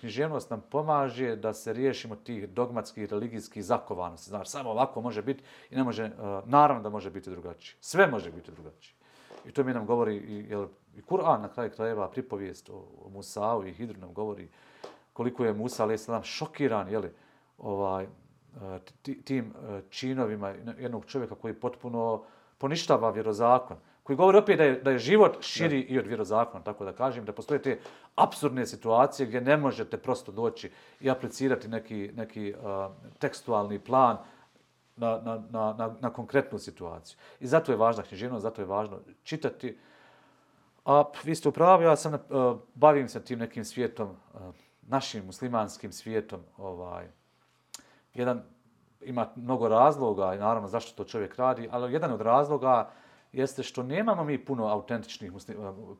Speaker 2: književnost nam pomaže da se riješimo tih dogmatskih religijskih zakovanosti. Znači, samo ovako može biti i ne može, e, naravno da može biti drugačije. Sve može biti drugačije. I to mi nam govori i, jel, i Kur'an na kraju krajeva, pripovijest o, o Musa'u i Hidru nam govori koliko je Musa, ali je šokiran, jeli, ovaj, e, tim činovima jednog čovjeka koji potpuno poništava vjerozakon koji govori opet da je, da je život širi da. i od vjerozakona, tako da kažem, da postoje te absurdne situacije gdje ne možete prosto doći i aplicirati neki, neki uh, tekstualni plan na, na, na, na, na konkretnu situaciju. I zato je važna književnost, zato je važno čitati. A vi ste upravi, ja sam, uh, bavim se tim nekim svijetom, uh, našim muslimanskim svijetom. Ovaj, jedan ima mnogo razloga i naravno zašto to čovjek radi, ali jedan od razloga jeste što nemamo mi puno autentičnih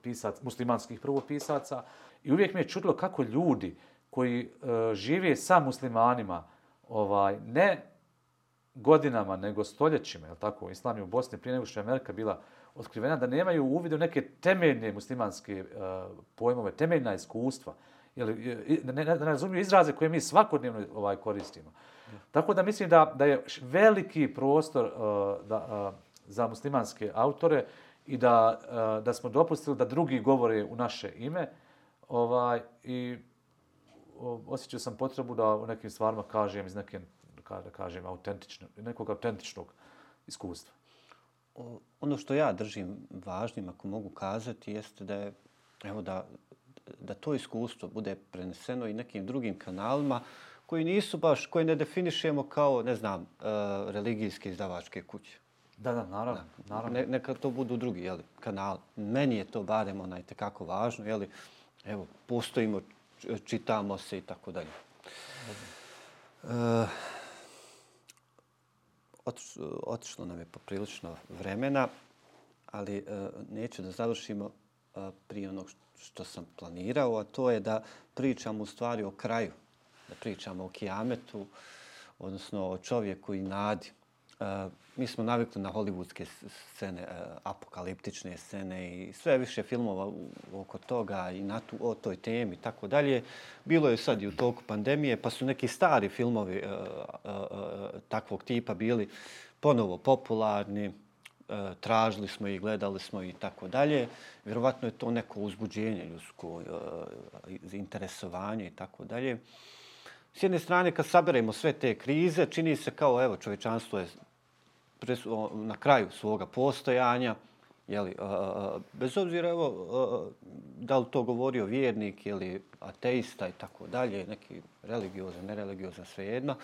Speaker 2: pisac, muslimanskih prvopisaca i uvijek mi je čudilo kako ljudi koji uh, žive sa muslimanima, ovaj ne godinama, nego stoljećima, je tako, islam je u Bosni prije nego što je Amerika bila otkrivena, da nemaju uvidu neke temeljne muslimanske uh, pojmove, temeljna iskustva, jel, ne, ne, ne razumiju izraze koje mi svakodnevno ovaj koristimo. Tako da mislim da, da je veliki prostor uh, da, uh, za muslimanske autore i da, e, da smo dopustili da drugi govore u naše ime ovaj, i osjećao sam potrebu da u nekim stvarima kažem iz neke, da kažem, autentično, nekog autentičnog iskustva.
Speaker 1: Ono što ja držim važnim, ako mogu kazati, jeste da je, evo da, da to iskustvo bude preneseno i nekim drugim kanalima koji nisu baš, koji ne definišemo kao, ne znam, e, religijske izdavačke kuće.
Speaker 2: Da, da, naravno. Da. naravno.
Speaker 1: Ne, neka to budu drugi jeli, kanal. Meni je to barem onaj tekako važno. Jeli, evo, postojimo, čitamo se i tako dalje. Uh, otišlo nam je poprilično vremena, ali uh, neću da završimo uh, prije onog što sam planirao, a to je da pričamo u stvari o kraju, da pričamo o kijametu, odnosno o čovjeku i nadi. Uh, mi smo navikli na hollywoodske scene, uh, apokaliptične scene i sve više filmova oko toga i na tu, o toj temi i tako dalje. Bilo je sad i u toku pandemije, pa su neki stari filmovi uh, uh, uh, takvog tipa bili ponovo popularni, e, tražili smo i gledali smo i tako dalje. Vjerovatno je to neko uzbuđenje ljudsko, interesovanje i tako dalje. S jedne strane, kad saberemo sve te krize, čini se kao, evo, čovečanstvo je na kraju svoga postojanja, jeli, bez obzira evo, da li to govorio vjernik ili ateista i tako dalje, neki religiozan, nereligiozan, svejedno,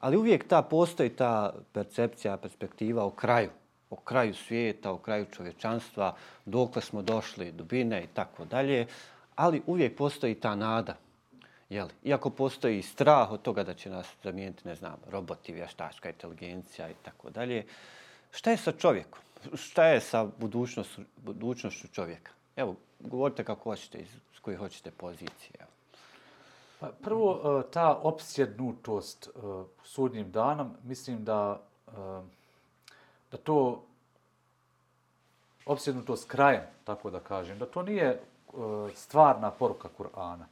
Speaker 1: ali uvijek ta postoji ta percepcija, perspektiva o kraju, o kraju svijeta, o kraju čovječanstva, dokle smo došli, dubine i tako dalje, ali uvijek postoji ta nada, Jeli? Iako postoji strah od toga da će nas zamijeniti, ne znam, roboti, vještačka inteligencija i tako dalje. Šta je sa čovjekom? Šta je sa budućnošću, budućnošću čovjeka? Evo, govorite kako hoćete, iz koje hoćete pozicije. Evo.
Speaker 2: Pa prvo, e, ta opsjednutost e, sudnjim danom, mislim da, e, da to opsjednutost krajem, tako da kažem, da to nije stvarna poruka Kur'ana.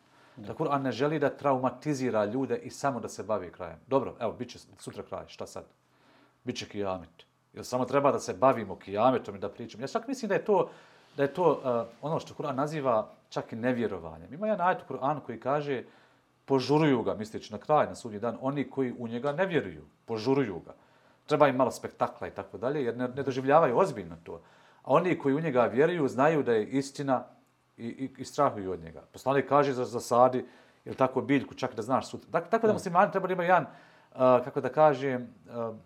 Speaker 2: Da Kur'an ne želi da traumatizira ljude i samo da se bavi krajem. Dobro, evo, bit će sutra kraj, šta sad? Biće kijamet. Jer samo treba da se bavimo kijametom i da pričamo. Ja čak mislim da je to, da je to uh, ono što Kur'an naziva čak i nevjerovanjem. Ima jedan ajet u Kur'anu koji kaže požuruju ga, misleći na kraj, na sudnji dan, oni koji u njega ne vjeruju, požuruju ga. Treba im malo spektakla i tako dalje, jer ne, ne doživljavaju ozbiljno to. A oni koji u njega vjeruju, znaju da je istina i, i, i strahuju od njega. Poslanik kaže za zasadi, ili tako biljku, čak da znaš sutra. Tako, tako da muslimani treba da imaju jedan, uh, kako da kažem, uh,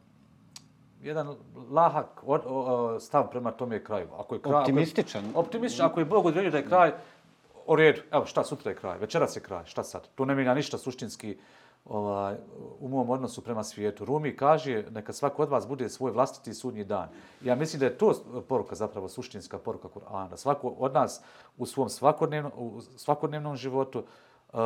Speaker 2: jedan lahak od, uh, stav prema tome kraju.
Speaker 1: Ako je kraj, optimističan.
Speaker 2: Ako je, optimističan. Ako je Bog odredio da je kraj, o redu, evo šta, sutra je kraj, večeras je kraj, šta sad? Tu ne mijenja ništa suštinski ovaj, u mom odnosu prema svijetu. Rumi kaže neka svako od vas bude svoj vlastiti sudnji dan. Ja mislim da je to poruka zapravo suštinska poruka Kur'ana. Da svako od nas u svom svakodnevnom, u svakodnevnom životu uh,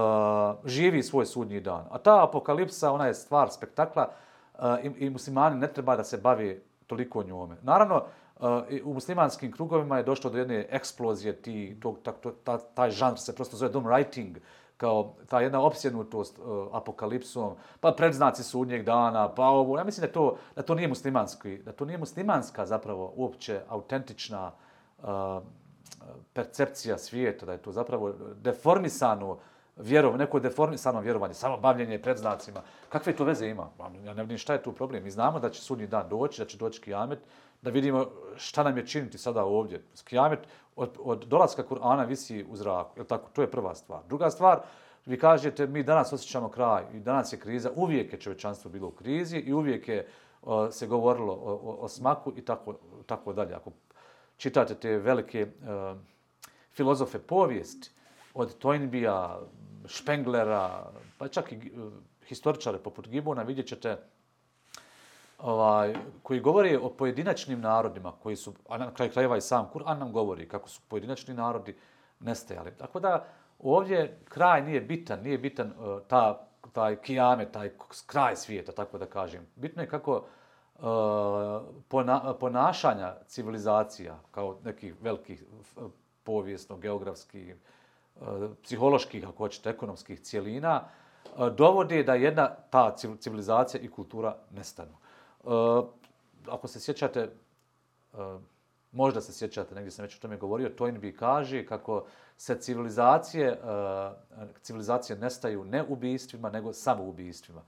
Speaker 2: živi svoj sudnji dan. A ta apokalipsa, ona je stvar spektakla uh, i, i muslimani ne treba da se bavi toliko njome. Naravno, uh, u muslimanskim krugovima je došlo do jedne eksplozije, ti, tog, ta, ta, taj žanr se prosto zove doom writing, kao ta jedna opsjednutost uh, apokalipsom, pa predznaci sudnjeg dana, pa ovo, ja mislim da to, da to nije muslimanski, da to nije muslimanska zapravo uopće autentična uh, percepcija svijeta, da je to zapravo deformisano vjerov, neko deformisano vjerovanje, samo bavljenje predznacima. Kakve to veze ima? Ja ne vidim šta je tu problem. Mi znamo da će sudnji dan doći, da će doći kijamet, da vidimo šta nam je činiti sada ovdje. Kijamet od, od dolaska Kur'ana visi u zraku. Je tako? To je prva stvar. Druga stvar, vi kažete, mi danas osjećamo kraj i danas je kriza. Uvijek je čovečanstvo bilo u krizi i uvijek je o, se govorilo o, o, o smaku i tako, tako dalje. Ako čitate te velike o, filozofe povijesti, od Toynbija, Špenglera, pa čak i e, historičare poput Gibona, vidjet ćete ovaj, koji govori o pojedinačnim narodima, koji su, a na kraju krajeva i sam Kur'an nam govori kako su pojedinačni narodi nestajali. Tako da ovdje kraj nije bitan, nije bitan uh, ta, taj kijame, taj kraj svijeta, tako da kažem. Bitno je kako uh, pona, ponašanja civilizacija, kao nekih velikih povijesno, geografskih, uh, psiholoških, ako hoćete, ekonomskih cijelina, uh, dovode da jedna ta civilizacija i kultura nestanu. Uh, ako se sjećate, uh, možda se sjećate, negdje sam već o tome govorio, Toynbee kaže kako se civilizacije, uh, civilizacije nestaju ne ubijstvima, nego samo ubijstvima.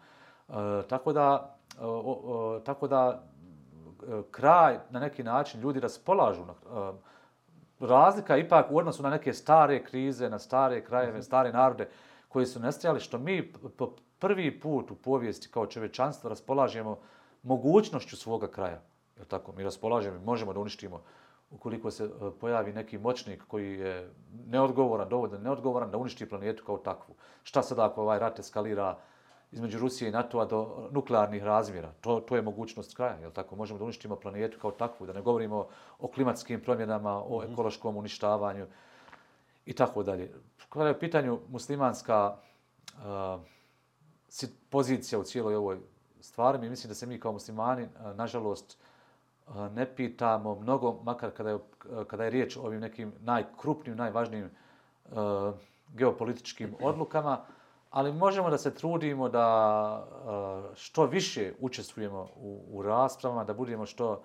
Speaker 2: Uh, tako da, uh, uh, tako da uh, kraj na neki način ljudi raspolažu na uh, razlika ipak u odnosu na neke stare krize, na stare krajeve, mm -hmm. stare narode koji su nestajali, što mi po prvi put u povijesti kao čovečanstvo raspolažemo uh, mogućnošću svoga kraja. Je tako? Mi raspolažemo i možemo da uništimo ukoliko se e, pojavi neki moćnik koji je neodgovoran, dovoljno neodgovoran, da uništi planetu kao takvu. Šta sad ako ovaj rat eskalira između Rusije i NATO-a do nuklearnih razmjera? To, to je mogućnost kraja. Je tako? Možemo da uništimo planetu kao takvu, da ne govorimo o klimatskim promjenama, o mhm. ekološkom uništavanju i tako dalje. Kada je u pitanju muslimanska uh, pozicija u cijeloj ovoj stvarima i mislim da se mi kao muslimani, nažalost, ne pitamo mnogo, makar kada je, kada je riječ o ovim nekim najkrupnim, najvažnijim geopolitičkim odlukama, ali možemo da se trudimo da što više učestvujemo u, u raspravama, da budemo što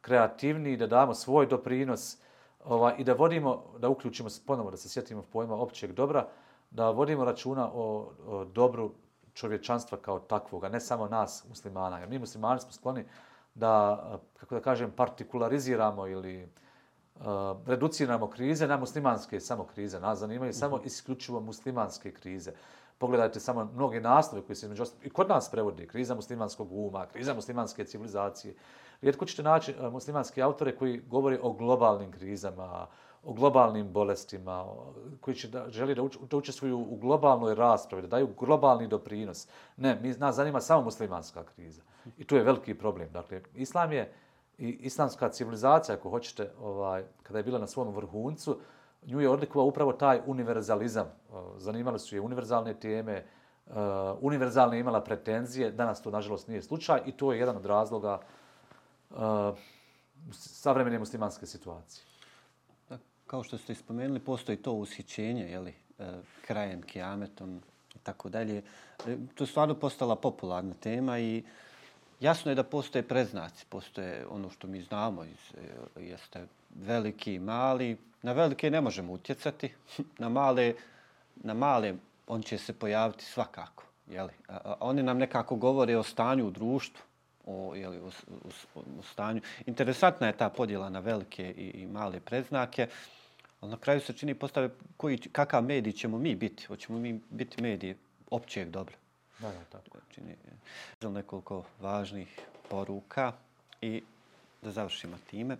Speaker 2: kreativniji, da damo svoj doprinos ovaj, i da vodimo, da uključimo se ponovo, da se sjetimo pojma općeg dobra, da vodimo računa o, o dobru čovječanstva kao takvoga, ne samo nas muslimana. Jer mi muslimani smo skloni da, kako da kažem, partikulariziramo ili uh, reduciramo krize na muslimanske samo krize. Nas zanimaju samo mhm. isključivo muslimanske krize. Pogledajte samo mnoge naslove koji se među i kod nas prevodi. Kriza muslimanskog uma, kriza muslimanske civilizacije. Rijetko ćete naći uh, muslimanske autore koji govore o globalnim krizama, o globalnim bolestima, koji će da, želi da, uč, da učestvuju u globalnoj raspravi, da daju globalni doprinos. Ne, mi, nas zanima samo muslimanska kriza. I tu je veliki problem. Dakle, islam je i islamska civilizacija, ako hoćete, ovaj, kada je bila na svom vrhuncu, nju je odlikovao upravo taj univerzalizam. Zanimali su je univerzalne teme, e, univerzalne imala pretenzije, danas to nažalost nije slučaj i to je jedan od razloga uh, savremene muslimanske situacije
Speaker 1: kao što ste spomenuli, postoji to ushićenje, jeli, e, krajem kijametom i tako dalje. E, to je stvarno postala popularna tema i jasno je da postoje preznaci, postoje ono što mi znamo, iz, e, jeste veliki i mali. Na velike ne možemo utjecati, na male, na male on će se pojaviti svakako. Jeli. A, a oni nam nekako govore o stanju u društvu, o, jeli, o, o, o stanju. Interesantna je ta podjela na velike i, i male predznake. Ali na kraju se čini postave koji, kakav medij ćemo mi biti. Hoćemo mi biti mediji općeg dobra.
Speaker 2: Da, da, tako.
Speaker 1: Čini nekoliko važnih poruka i da završimo time.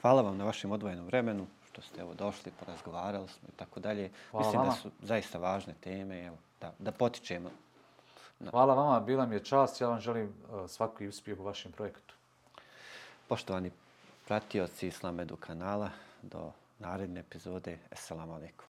Speaker 1: Hvala vam na vašem odvojenom vremenu što ste evo došli, porazgovarali smo i tako dalje.
Speaker 2: Hvala
Speaker 1: Mislim
Speaker 2: vama.
Speaker 1: da su zaista važne teme, evo, da, da potičemo.
Speaker 2: Hvala vama, bila mi je čast. Ja vam želim uh, svaki uspjeh u vašem projektu.
Speaker 1: Poštovani pratioci Islamedu kanala, do naredne epizode. Assalamu alaikum.